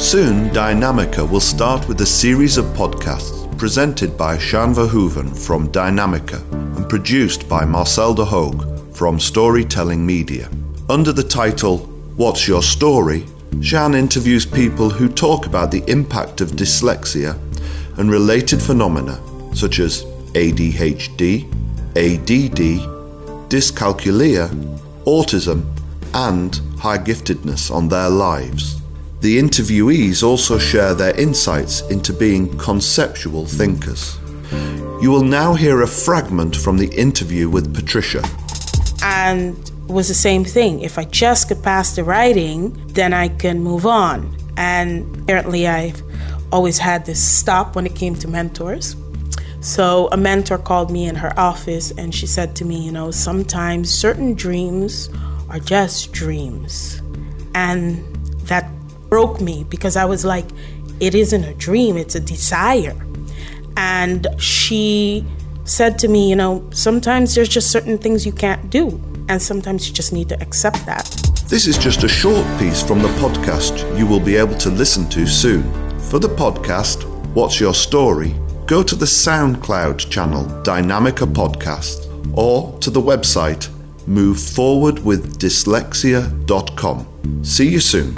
Soon, Dynamica will start with a series of podcasts presented by Sjan Verhoeven from Dynamica and produced by Marcel de Hoog from Storytelling Media. Under the title What's Your Story? Sjan interviews people who talk about the impact of dyslexia and related phenomena such as ADHD, ADD, dyscalculia, autism, and high giftedness on their lives. The interviewees also share their insights into being conceptual thinkers. You will now hear a fragment from the interview with Patricia. And was the same thing. If I just could pass the writing, then I can move on. And apparently, I've always had this stop when it came to mentors. So, a mentor called me in her office and she said to me, You know, sometimes certain dreams are just dreams. And that broke me because I was like, it isn't a dream, it's a desire. And she said to me, you know, sometimes there's just certain things you can't do, and sometimes you just need to accept that. This is just a short piece from the podcast you will be able to listen to soon. For the podcast, What's Your Story? Go to the SoundCloud channel Dynamica Podcast or to the website moveforwardwithdyslexia.com. See you soon.